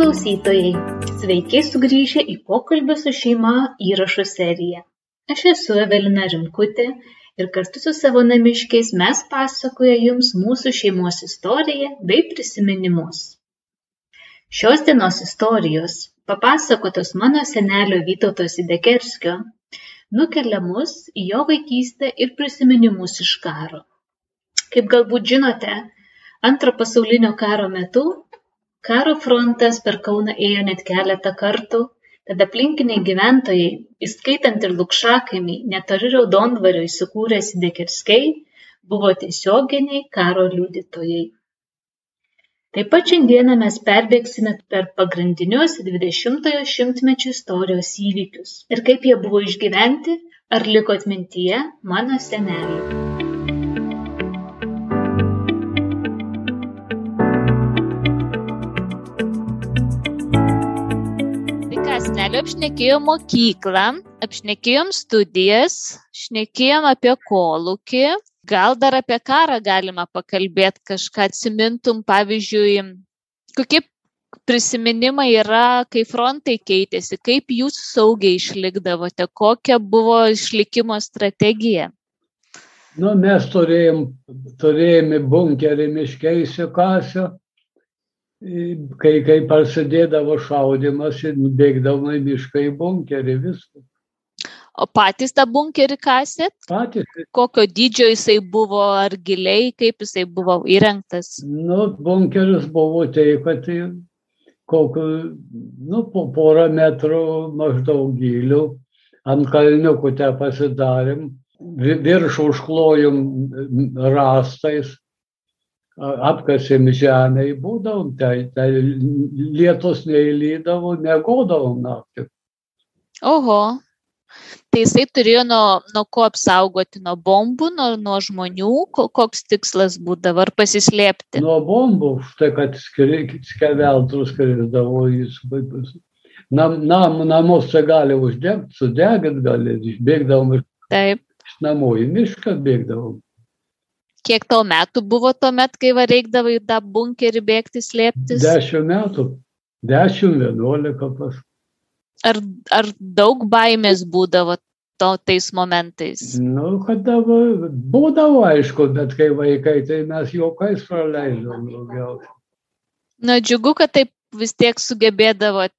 klausytojai, sveiki sugrįžę į pokalbį su šeima įrašų seriją. Aš esu Evelina Rimkutė ir kartu su savo namiškiais mes pasakoja jums mūsų šeimos istoriją bei prisiminimus. Šios dienos istorijos, papasakotos mano senelio Vytauto Sidekerskio, nukelia mus į jo vaikystę ir prisiminimus iš karo. Kaip galbūt žinote, antro pasaulinio karo metu Karo frontas per Kauną ėjo net keletą kartų, tad aplinkiniai gyventojai, įskaitant ir Lukšakaimį, netoli Raudondvario įsikūrę Sidekerskiai, buvo tiesioginiai karo liudytojai. Taip pat šiandieną mes perbėgsime per pagrindinius 20-ojo šimtmečio istorijos įvykius ir kaip jie buvo išgyventi, ar liko atmintyje mano seneliai. Seneliu apšnekėjom mokyklą, apšnekėjom studijas, šnekėjom apie kolūkį, gal dar apie karą galima pakalbėti, kažką atsimintum, pavyzdžiui, kokie prisiminimai yra, kai frontai keitėsi, kaip jūs saugiai išlikdavote, kokia buvo išlikimo strategija? Nu, mes turėjom, turėjome bunkerį miškeisi kasio kai, kai prasidėdavo šaudimas ir bėgdavo į mišką į bunkerį viską. O patys tą bunkerį kasėt? Patys. Kokio dydžio jisai buvo, ar giliai, kaip jisai buvo įrengtas? Nu, bunkeris buvo tai, kad tai kokiu, nu, po porą metrų maždaug gilių, ant kalniukų te pasidarėm, virš užklojom rastais, apkasėm žemę, būdavom, tai, tai lietus neįlydavo, negodavom naktį. Oho. Tai jisai turėjo nuo, nuo ko apsaugoti, nuo bombų, nuo, nuo žmonių, koks tikslas būdavo, ar pasislėpti? Nuo bombų, štai kad skeveltrus skrisdavo jis. Nam, nam, namus čia gali uždegti, sudegint gali, išbėgdavom iš, Taip. iš namų į mišką, bėgdavom. Kiek tau metų buvo tuo met, kai reikdavo į tą bunkerį bėgti slėptis? Dešimt metų. Dešimt, vienuolika pas. Ar, ar daug baimės būdavo to tais momentais? Nu, kada būdavo aišku, bet kai vaikai, tai mes juokais praleidom daugiausiai. Na, džiugu, kad taip vis tiek sugebėdavot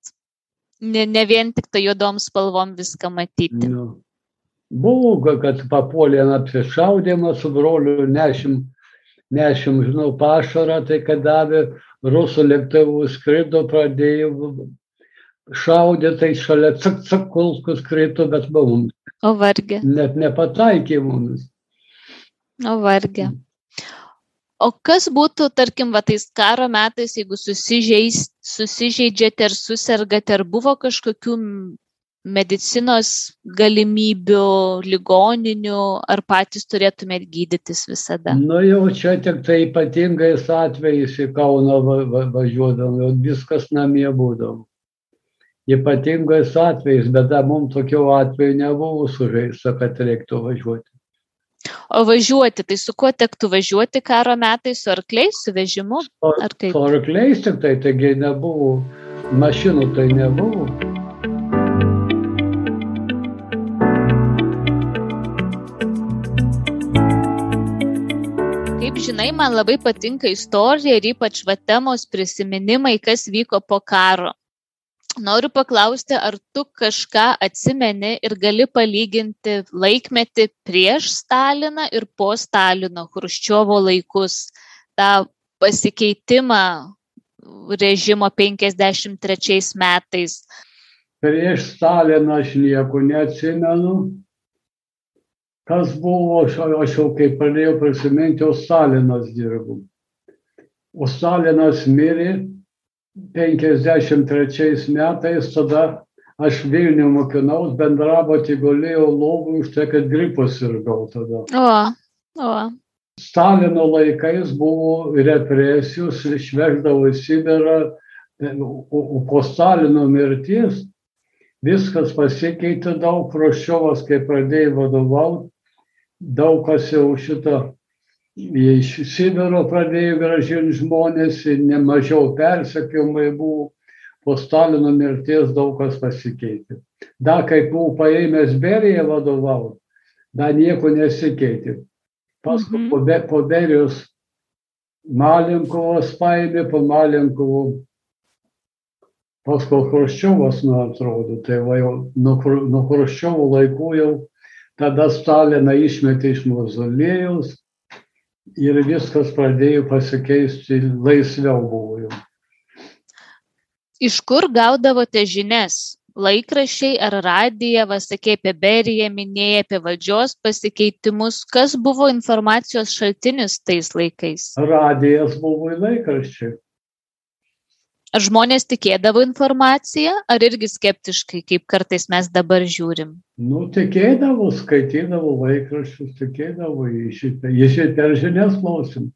ne, ne vien tik tai juodom spalvom viską matyti. Nu. Buvo, kad papuolė apsišaudimą su broliu, nešim, nešim, žinau, pašarą, tai kad davė rusų lėktuvų skrido, pradėjo šaudė, tai šalia cak, cak, kulkus krito, bet mums. O vargė. Net nepataikė mums. O vargė. O kas būtų, tarkim, va tais karo metais, jeigu susižeidžiate ar susirgate, ar buvo kažkokių medicinos galimybių, ligoninių, ar patys turėtumėt gydytis visada? Nu jau čia tik tai ypatingais atvejais į Kauną va, va, važiuodam, jau viskas namie būdavo. Ypatingais atvejais, bet mums tokių atvejų nebuvo sužeista, kad reiktų važiuoti. O važiuoti, tai su kuo tektų važiuoti karo metais, su arkliais, su vežimu? Ar kaip? Su arkliais tik tai, taigi nebuvo, mašinų tai nebuvo. Žinai, man labai patinka istorija ir ypač va temos prisiminimai, kas vyko po karo. Noriu paklausti, ar tu kažką atsimeni ir gali palyginti laikmetį prieš Staliną ir po Stalino, Hruščiovo laikus, tą pasikeitimą režimo 53 metais. Prieš Staliną aš nieko neatsimenu, kas buvo, aš jau kai pradėjau prisiminti, o Stalinas dirbo. O Stalinas mirė 53 metais, tada aš Vilnių mokinaus, bendrabotį gulėjau lovų už tai, kad gripus sirgau tada. O, o. Stalino laikais buvo represijos, išveždavo į Sibirą, o po Stalino mirties viskas pasikeitė daug, Kroščiovas, kai pradėjo vadovauti, daug kas jau šito iš Sibiro pradėjo gražinti žmonės, nemažiau persekiojimai buvo, po Stalino mirties daug kas pasikeitė. Da, kai buvo paėmęs Beriją vadovauti, da nieko nesikeitė. Paskui Mhm. po, Be, po Berijos Malinkovas paėmė, po Malinkovo paskui Hruščiovas, man atrodo, tai va jau nuo, nuo Hruščiovo laikų jau tada Staliną išmetė iš mauzolėjaus ir viskas pradėjo pasikeisti, laisviau buvo jau. Iš kur gaudavote žinias? Laikrašiai ar radija, vasakė apie Beriją, minėjai apie valdžios pasikeitimus. Kas buvo informacijos šaltinis tais laikais? Radijas buvo laikraščiai. Ar žmonės tikėdavo informaciją, ar irgi skeptiškai, kaip kartais mes dabar žiūrim? Nu, tikėdavo, skaitydavo laikraščius, tikėdavo. Jis ir per žinias klausim.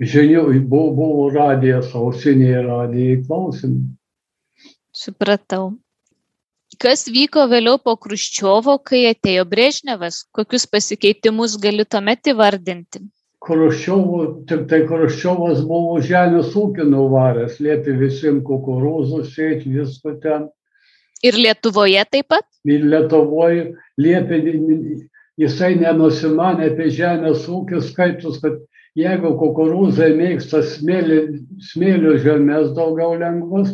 Žinių buvo, buvo radijas, ausiniai radijai klausim. Supratau. Kas vyko vėliau po Kruščiovo, kai atėjo Brežnevas? Kokius pasikeitimus gali tuomet įvardinti? Kruščiovo, tik tai Kruščiovas buvo žemės ūkį nuvaręs, liepė visiems kukurūzų sėti, visko ten. Ir Lietuvoje taip pat? Ir Lietuvoje liepė, jisai nenusimanė apie žemės ūkį skaitus, kad jeigu kukurūzai mėgsta smėlį, smėlio žemės daugiau lengvas,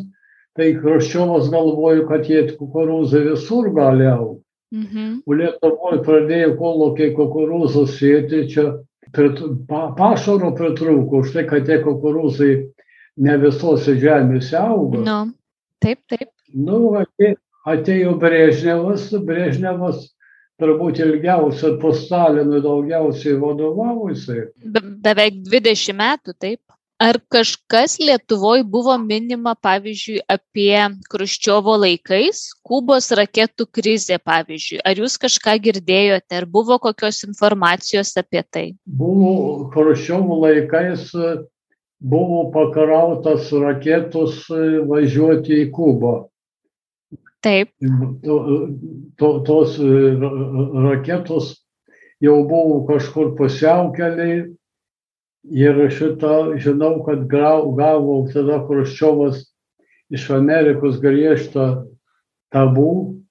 tai Kruščiovas galvojo, kad jie kukurūzai visur gali augti. Mhm. O Lietuvoje pradėjo kolokiai kukurūzų sėti, čia prit, pa, pašaro pritrūko, už tai, kad tie kukurūzai ne visose žemėse auga. Nu, taip, taip. Nu, atė- atėjo Brežnevas, Brežnevas turbūt ilgiausiai po Stalino daugiausiai vadovavusiai. Be, beveik 20 metų, taip. Ar kažkas Lietuvoje buvo minima, pavyzdžiui, apie Kruščiovo laikais, Kubos raketų krizė, pavyzdžiui? Ar jūs kažką girdėjote, ar buvo kokios informacijos apie tai? Buvo Chruščiovo laikais buvo pakrautas raketos e, važiuoti į Kubą. Taip. To, to, tos e, ra- raketos jau buvo kažkur pusiaukeliai ir šitą žinau, kad gavo tada Chruščiovas iš Amerikos griežtą tabų,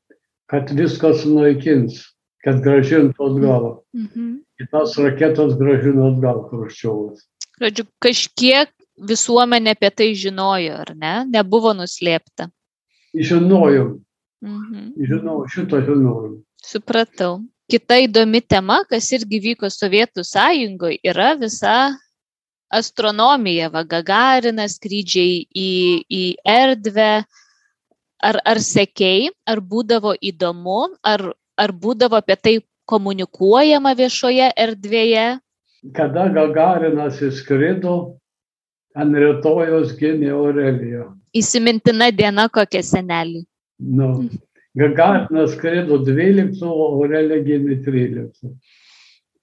kad viskas sunaikins, kad gražintų atgal. Mhm. Ir tas raketas gražino atgal Chruščiovas. Žodžiu, kažkiek visuomenė apie tai žinojo, ar ne? Nebuvo nuslėpta. Žinojom, Mhm. žinojom, šitą žinojom. Supratau. Kita įdomi tema, kas irgi vyko Sovietų sąjungoje, yra visa astronomija, va Gagarinas, skrydžiai į, į erdvę. Ar, ar sekėjai, ar būdavo įdomu, ar, ar būdavo apie tai komunikuojama viešoje erdvėje? Kada Gagarinas įskrido, ant rytojos gimė Aurelija. Įsimintina diena kokia senelį. Nu, Gagarinas skrido 12, o Aurelija gimė 13.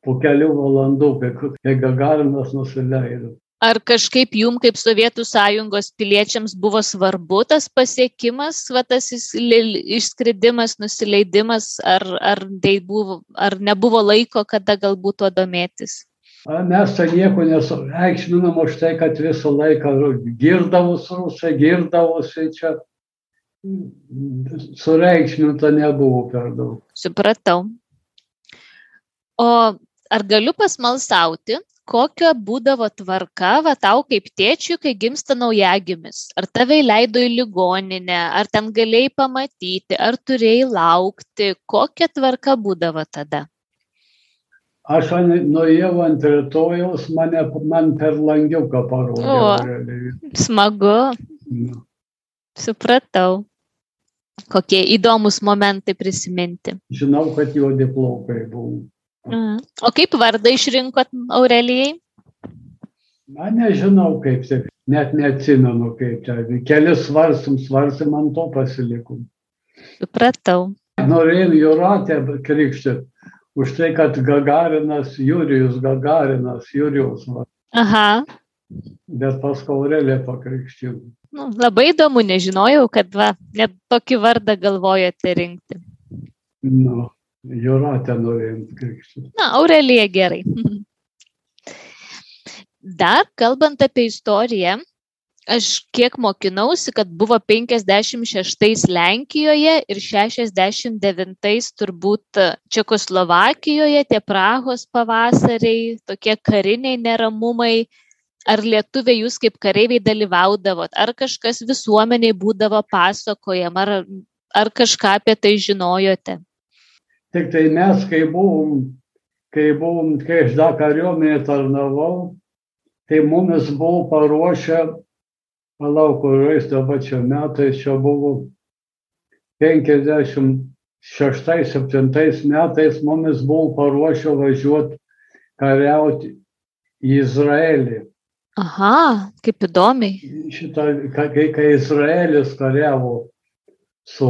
Po kelių valandų, kai, Gagarinas nusileido. Ar kažkaip jum, kaip Sovietų sąjungos piliečiams, buvo svarbu tas pasiekimas, va, tas išskridimas, nusileidimas, ar, ar, tai buvo, ar nebuvo laiko, kada galbūt tuo domėtis? Mes tai nieko nesureikšminam už tai, kad visą laiką girdavus rusai, girdavosi čia. Sureikšminta nebuvo per daug. Supratau. O ar galiu pasmalsauti, kokia būdavo tvarka, va tau kaip tėčiui, kai gimsta naujagimis? Ar tave įleido į ligoninę, ar ten galėjai pamatyti, ar turėjai laukti, kokia tvarka būdavo tada? Aš nuėjau ant rytojaus, mane, man per langiuką parodė. O. Smagu, Nu. supratau. Kokie įdomus momentai prisiminti. Žinau, kad jo diplaukai buvo. Mhm. O kaip vardą išrinkot Aurelijai? Na, nežinau kaip tai, net neatsimenu kaip tai. Kelis svarstum, svarstum ant to pasilikom. Supratau. Norėjom Juratę krikštyti už tai, kad Gagarinas, Jurijus Gagarinas, Jurijus, va. Aha. bet paskui Aurelė pakrikštėjo. Nu, labai įdomu, nežinojau, kad va, net tokį vardą galvojate rinkti. Nu, Juratę norėjom krikštyti. Na, Aurelija gerai. Dar kalbant apie istoriją, aš kiek mokinausi, kad buvo 56 Lenkijoje ir 69 turbūt Čekoslovakijoje tie Prahos pavasariai, tokie kariniai neramumai. Ar lietuviai jūs kaip kareiviai dalyvaudavot, ar kažkas visuomeniai būdavo pasakojama, ar, ar kažką apie tai žinojote? Tik tai mes, kai buvom, kai buvom, kai aš dar kariuomenėje tarnavau, tai mumis buvo paruošę palauk, kuriais dabar čia metais, čia buvo 56-7 metais mumis buvo paruošę važiuoti kariauti į Izraelį. Aha, kaip įdomiai. Šitą, kai, kai Izraelis kariavo su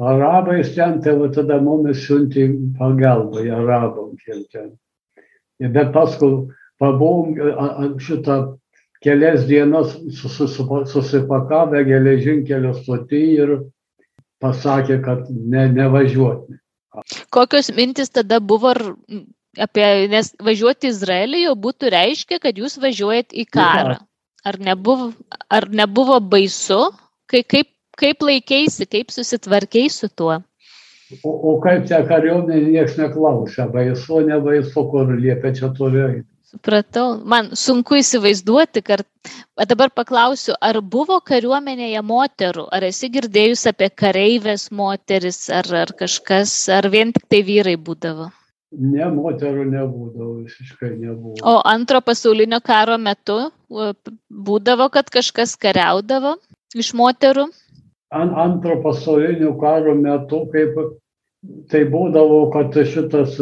arabais ten, tai va tada mumis siuntė pagalbą į arabams ten. Bet paskui pabuvom šitą kelias dienas susipakavę geležinkelio stotį ir pasakė, kad ne, nevažiuoti. Kokios mintis tada buvo apie, nes važiuoti į Izraelį jau būtų reiškia, kad jūs važiuojat į karą. Ar nebuvo, ar nebuvo baisu, kai, kaip, kaip laikėsi, kaip susitvarkiai su tuo? O, o kaip tie kariuomenė niekas neklausia, baisu, nebaisu, kur liepia čia toliau. Supratau. Man sunku įsivaizduoti, kad dabar paklausiu, ar buvo kariuomenėje moterų, ar esi girdėjus apie kareivės moteris, ar, ar kažkas, ar vien tik tai vyrai būdavo? Ne, moterų nebūdavo, visiškai nebuvo. O antro pasaulinio karo metu būdavo, kad kažkas kariaudavo iš moterų? An, antro pasaulinio karo metu, kaip tai būdavo, kad šitas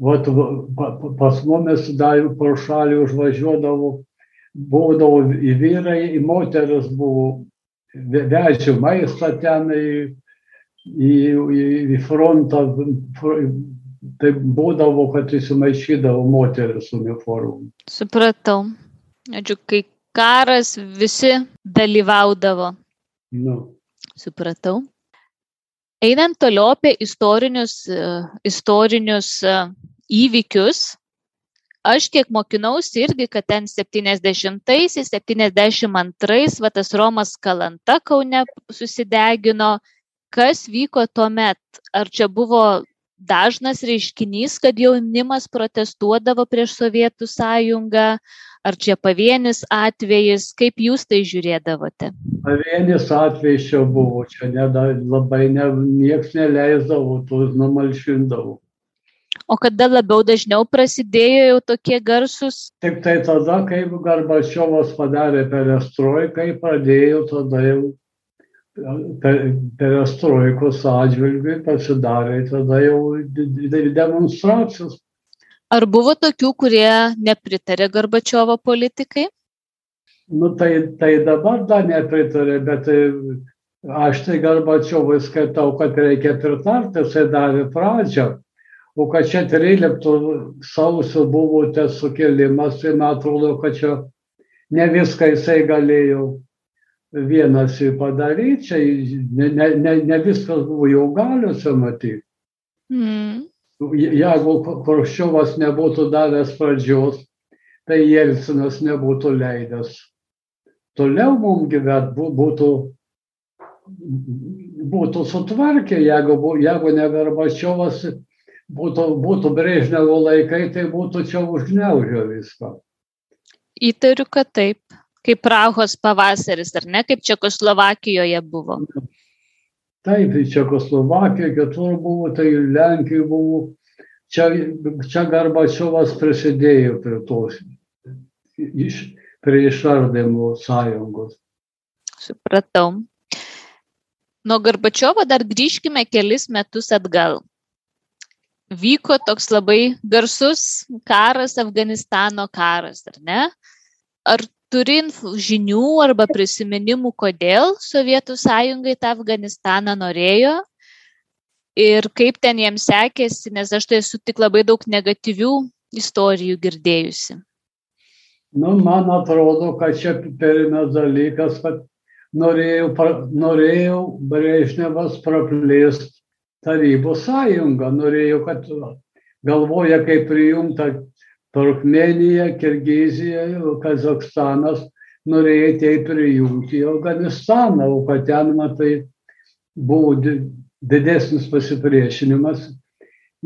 vat, pas mumis dar pro šalį užvažiuodavo, būdavo į vyrai, į moteris buvo, vežė maistą ten į, į, į, į frontą, tai būdavo, kad įsimaišydavo moteris uniformų. Supratau. Ačiū, kai karas visi dalyvaudavo. Nu. Supratau. Einant toliau apie istorinius, istorinius įvykius, aš kiek mokinausi irgi, kad ten 70-aisiais, 72-ais, va tas Romas Kalanta Kaune susidegino. Kas vyko tuo met? Ar čia buvo dažnas reiškinys, kad jaunimas protestuodavo prieš Sovietų sąjungą, Ar čia pavienis atvejis, kaip jūs tai žiūrėdavote? Pavienis atvejis čia buvo, čia ne, labai ne, nieks neleisdavo, tuos numalšindavo. O kada labiau dažniau prasidėjo jau tokie garsus? Tik tai tada, kai Garbačiovas padarė perestroiką, pradėjo tada jau perestroikos atžvilgiui pasidarė tada jau demonstracijos Ar buvo tokių, kurie nepritarė Garbačiovo politikai? Nu, tai, tai dabar dar nepritarė, bet e, aš tai Garbačiovui skaitau, kad reikia pritarti, jisai davė pradžią. O kad čia 13 sausio buvo tas sukėlimas, tai man atrodo, kad čia ne viską jisai galėjo vienas padaryti, čia ne, ne, ne, ne viskas buvo jau galiuose matyti. Mm jeigu Korščiovas nebūtų davęs pradžios, tai Jelcinas nebūtų leidęs. Toliau mums gyvent būtų, būtų sutvarkę, jeigu, jeigu ne Garbačiovas, būtų, būtų Brežnevo laikai, tai būtų čia užgneužę viską. Įtariu, kad taip. Kaip Prahos pavasaris, ar ne, kaip Čekoslovakijoje buvo. Taip, Čekoslovakijoje, kitur buvo, tai Lenkijoje buvo. Čia, čia Garbačiovas prisidėjo prie tos, iš, prie išardymų sąjungos. Supratau. Nuo Garbačiovo dar grįžkime kelis metus atgal. Vyko toks labai garsus karas, Afganistano karas, ar ne? Ar turi žinių arba prisiminimų, kodėl Sovietų sąjungai tą Afganistaną norėjo ir kaip ten jiems sekėsi, nes aš tai esu tik labai daug negatyvių istorijų girdėjusi. Nu, man atrodo, kad čia pirmas dalykas, kad norėjau, norėjau Brežnevas praplėsti Tarybų sąjungą, norėjau, kad galvoja, kaip prijungta Turkmenija, Kirgizija, Kazakstanas, norėjo tai prijungti Afganistaną, o kad ten, matai, buvo didesnis pasipriešinimas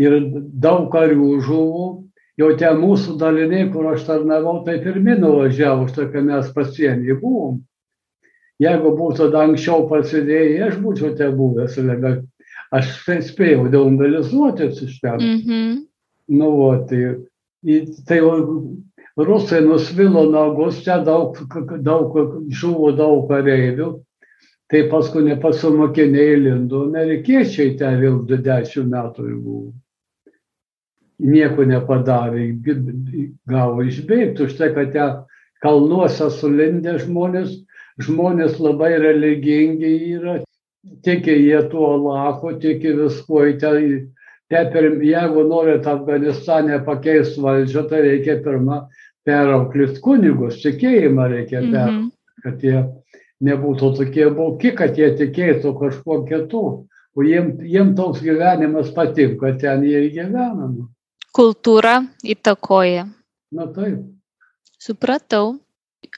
ir daug karių žuvo, jau tie mūsų daliniai, kur aš tarnavau, tai pirmi nuvažiavo, štai kai mes pasienį buvom. Jeigu būtų anksčiau prasidėję, aš būčiau te buvęs, bet aš spėjau demobilizuotis iš ten. Mm -hmm. Nu, o, tai, tai rusai nusvilo nagus, čia daug, daug žuvo daug kareivių, tai paskui nepasumokiniai lindo, amerikiečiai ten vėl 20 metų buvo. Nieko nepadarė, gavo išbėgti už tai, kad ten kalnuose sulindę žmonės, žmonės labai religingi yra, tiki jie tuo Allahu, tiki viskuo, ten, te per, jeigu norit Afganistane pakeisti valdžią, tai reikia pirmą perauklėti kunigus, tikėjimą reikia per, mm -hmm. kad jie nebūtų tokie bauki, kad jie tikėtų kažkuo kitu. O jiem, jiem toks gyvenimas patinka, ten jie gyvena. Kultūra įtakoja. Na taip. Supratau.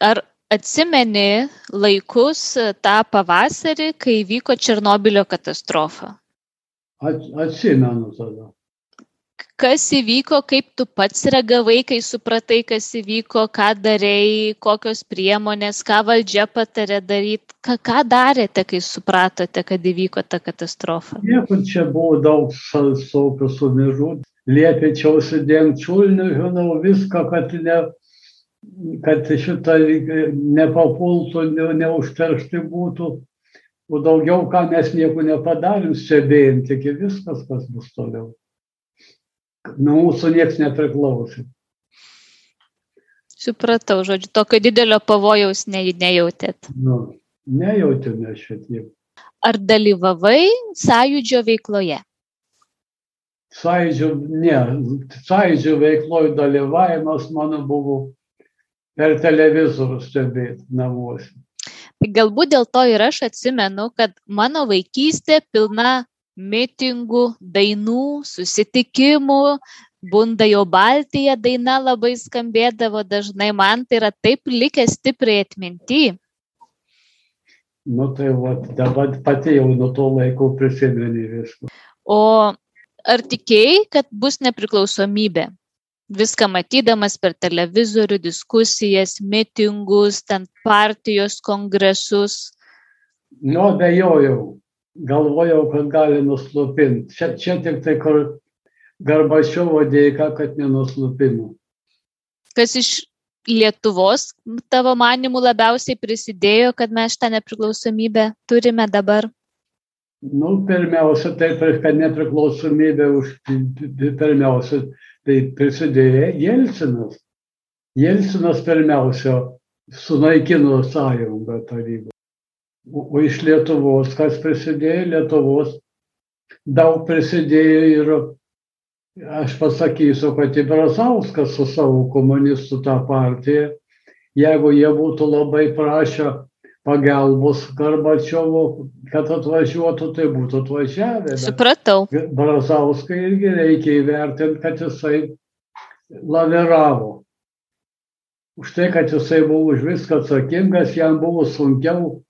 Ar atsimeni laikus tą pavasarį, kai vyko Černobilio katastrofa? Atsimenu tada. Kas įvyko, kaip tu pats reagavai, kai supratai, kas įvyko, ką darėjai, kokios priemonės, ką valdžia patarė daryti, ką, ką darėte, kai supratote, kad įvyko ta katastrofa? Nieko čia buvo daug visokių sumižų, liepė čia užsidėti čiulnių, žinau, viską, kad ne, kad šitą nepapultų, ne, neužteršti būtų. O daugiau, ką mes nieko nepadarėm, stebėjom, tik viskas, kas bus toliau. Nuo mūsų niekas nepriklausė. Supratau, žodžiu, tokio didelio pavojaus ne, nejautėt. Nu, nejautėme šitiek. Ar dalyvavai sąjūdžio veikloje? Sąjūdžio, ne, sąjūdžio veikloje dalyvavimas mano buvo per televizorių stebėti namuose. Galbūt dėl to ir aš atsimenu, kad mano vaikystė pilna mitingų, dainų, susitikimų, bunda jau Baltija daina labai skambėdavo dažnai, man tai yra taip likę stipriai atminti. Nu tai va, dabar pati jau nuo to laiko prisimeni viską. O ar tikėjai, kad bus nepriklausomybė? Viską matydamas per televizorių, diskusijas, mitingus, ten partijos kongresus? Nu, abejojau. Galvojau, kad gali nuslupinti. Čia, čia tik tai, kur Garbačiovo dėka, kad nenuslupino. Kas iš Lietuvos tavo manimų labiausiai prisidėjo, kad mes šitą nepriklausomybę turime dabar? Nu, pirmiausia, taip, kad nepriklausomybė už, pirmiausia, tai prisidėjo Jelcinas. Jelcinas pirmiausia sunaikino sąjungą tarybą. O iš Lietuvos, kas prisidėjo, Lietuvos daug prisidėjo ir aš pasakysiu, kad į Brazauskas su savo komunistų tą partiją, jeigu jie būtų labai prašę pagalbos Garbačiovo, kad atvažiuotų, tai būtų atvažiavę. Supratau. Brazauskai irgi reikia įvertinti, kad jisai laviravo. Už tai, kad jisai buvo už viską atsakingas, jam buvo sunkiau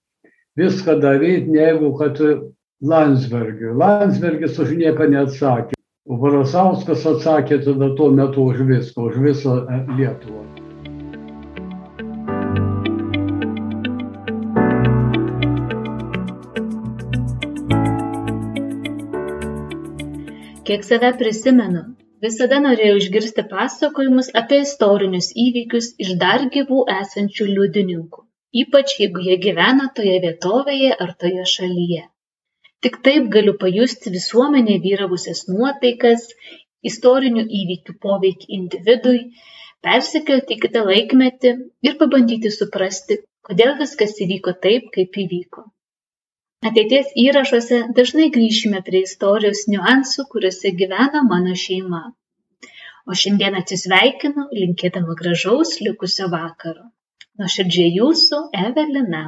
viską daryti, negu kad Landsbergiui. Landsbergis už nieką neatsakė. O Brazauskas atsakė tada tuo metu už viską, už visą Lietuvą. Kiek save prisimenu visada norėjau išgirsti pasakojimus apie istorinius įvykius iš dar gyvų esančių liudininkų ypač jeigu jie gyvena toje vietovėje ar toje šalyje. Tik taip galiu pajusti visuomenėje vyravusias nuotaikas istorinių įvykių poveikį individui persikelti į kitą laikmetį ir pabandyti suprasti kodėl viskas įvyko taip kaip įvyko ateities įrašuose dažnai grįšime prie istorijos niuansų kuriuose gyvena mano šeima. O šiandien atsisveikinu linkėdama gražaus likusio vakaro. Nuoširdžiai jūsų evelina